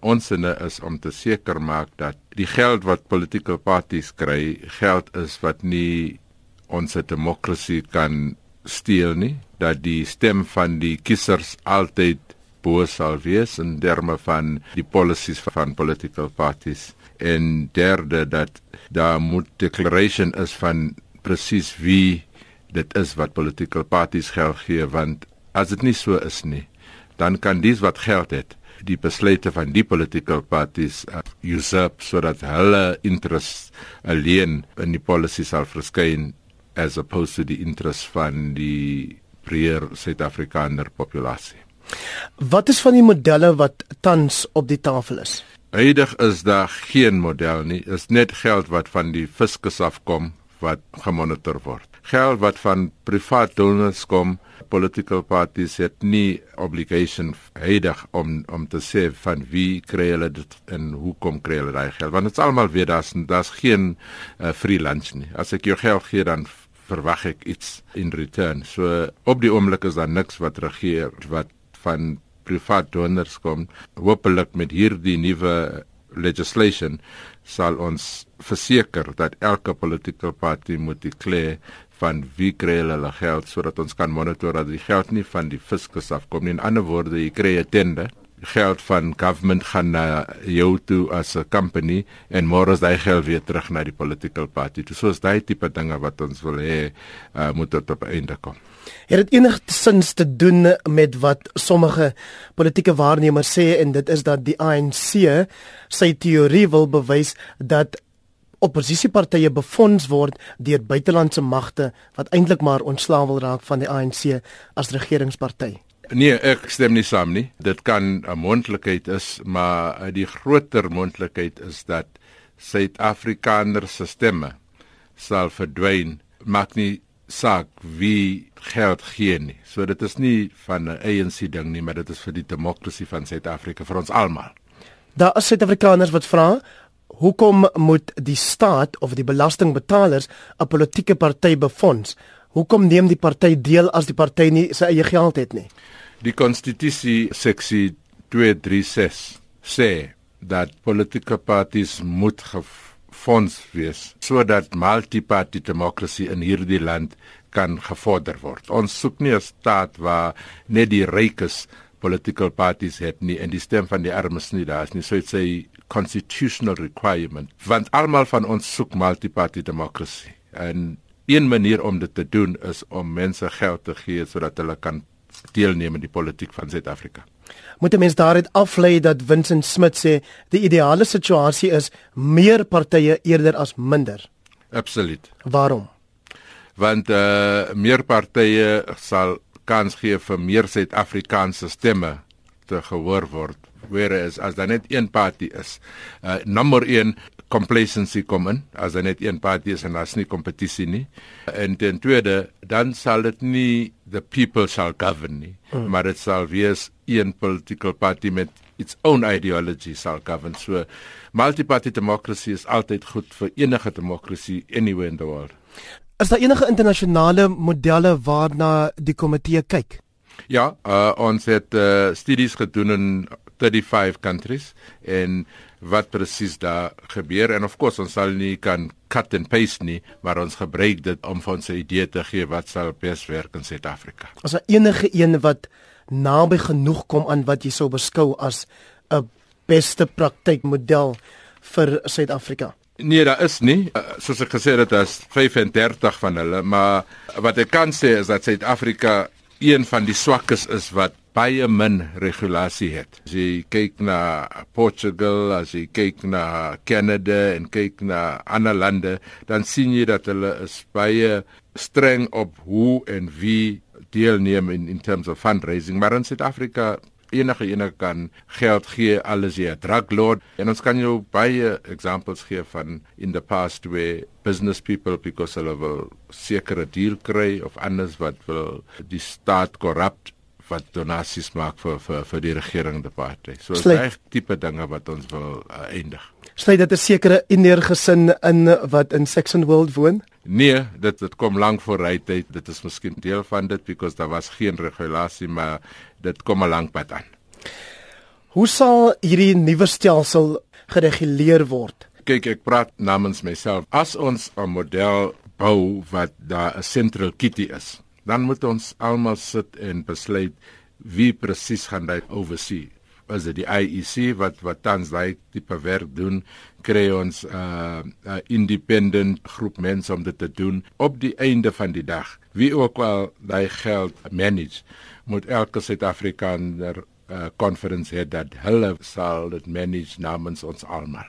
Ons sinne is om te seker maak dat die geld wat political parties kry, geld is wat nie ons demokrasie kan steel nie, dat die stem van die kiesers altyd bo sal wees in terme van die policies van political parties. En derde dat daar moet declaration is van presies wie dit is wat political parties geld gee want as dit nie so is nie dan kan dies wat geld het die besluite van die political parties uh, usurp sodat hulle interest alleen in die policies sal verskyn as opposed to die interest van die breër Suid-Afrikaner populasie Wat is van die modelle wat tans op die tafel is? Huidig is daar geen model nie. Is net geld wat van die fiskus afkom wat gemonitor word. Geld wat van privaat donors kom, political parties het nie obligation huidig om om te sê van wie kry hulle dit en hoekom kry hulle daai geld. Want dit is almal weer daar's daar's geen uh, free lunch nie. As ek jou geld gee dan verwag ek iets in return. So op die oomblik is daar niks wat regeer wat van privaat donors kom. Hoopelik met hierdie nuwe legislation sal ons verseker dat elke politieke party moet dekleer van wie kry hulle geld sodat ons kan monitor dat die geld nie van die fiskus afkom nie. In ander woorde, jy kry 'n tender geld van government gaan na jou toe as 'n company en môre is daai geld weer terug na die political party. Dis soos daai tipe dinge wat ons wil hê uh, moet tot op einde kom. Het dit enigsins te doen met wat sommige politieke waarnemers sê en dit is dat die ANC sy teorie wil bewys dat oppositiepartye befonds word deur buitelandse magte wat eintlik maar ontslaaw wil raak van die ANC as regeringsparty. Nee, ek stem nie saam nie. Dit kan 'n moontlikheid is, maar die groter moontlikheid is dat Suid-Afrikaner se stemme sal verdwyn. Maak nie saak wie geld gee nie. So dit is nie van 'n ANC ding nie, maar dit is vir die demokrasie van Suid-Afrika vir ons almal. Daar is Suid-Afrikaners wat vra Hoekom moet die staat of die belastingbetalers 'n politieke party befonds? Hoekom neem die party deel as die party nie sy eie geld het nie? Die konstitusie seksie 236 sê dat politieke parties moet gefonds wees sodat multiparty demokrasie in hierdie land kan gevorder word. Ons soek nie 'n staat waar net die rykes political parties het nie en die stem van die armes nie daar is nie. So dit sê constitutional requirement want almal van ons soek multiparty demokrasie. En een manier om dit te doen is om mense geld te gee sodat hulle kan deelneem in die politiek van Suid-Afrika. Moet 'n mens daaruit aflei dat Vincent Smith sê die ideale situasie is meer partye eerder as minder? Absoluut. Waarom? Want uh meer partye sal kans gee vir meer Suid-Afrikaanse stemme te gehoor word. Whereas as daar net een party is, uh nommer 1 complacency kom in as daar net een party is en daar's nie kompetisie nie. En ten tweede, dan sal dit nie the people shall govern nie, mm. maar dit sal wees een political party met its own ideology sal govern. So multiparty democracy is altyd goed vir enige demokrasie anywhere in the world. Is daar enige internasionale modelle waarna die komitee kyk? Ja, uh, ons het uh, studies gedoen in 35 countries en wat presies daar gebeur en of course ons sal nie kan cut and paste nie maar ons gebruik dit om vir ons 'n idee te gee wat sal bes werk in Suid-Afrika. As daar enige een wat naby genoeg kom aan wat jy sou beskou as 'n beste praktykmodel vir Suid-Afrika. Nee, daar is nie. Uh, soos ek gesê het, daar's 35 van hulle, maar wat ek kan sê is dat Suid-Afrika een van die swakkes is wat baie min regulasie het. As jy kyk na Portugal, as jy kyk na Canada en kyk na ander lande, dan sien jy dat hulle is baie streng op hoe en wie deelneem in in terms of fundraising. Maar in Suid-Afrika enige ene kan geld gee alles jy 'n drug lord en ons kan jou baie examples gee van in the past where business people because hulle wil sekere deal kry of anders wat wil die staat corrupt wat donasies maak vir vir vir die regerende party. So is reg tipe dinge wat ons wil uh, eindig. Sluit dit 'n sekere inner gesin in wat in Saxon World woon? Nee, dit dit kom lank vooruit tyd. Dit is miskien deel van dit because daar was geen regulasie maar dit kom 'n lank pad aan. Hoe sal hierdie nuwe stelsel gereguleer word? Kyk, ek praat namens myself. As ons 'n model bou wat daar 'n central kitty is, dan moet ons almal sit en besluit wie presies gaan dit oorsee is dit die IEC wat wat tans daai tipe werk doen? Kry ons 'n uh, uh, independent groep mense om dit te doen? Op die einde van die dag wie ook al daai geld manage moet elke Suid-Afrikaner 'n uh, conference hê dat hulle sal dit manage namens ons almal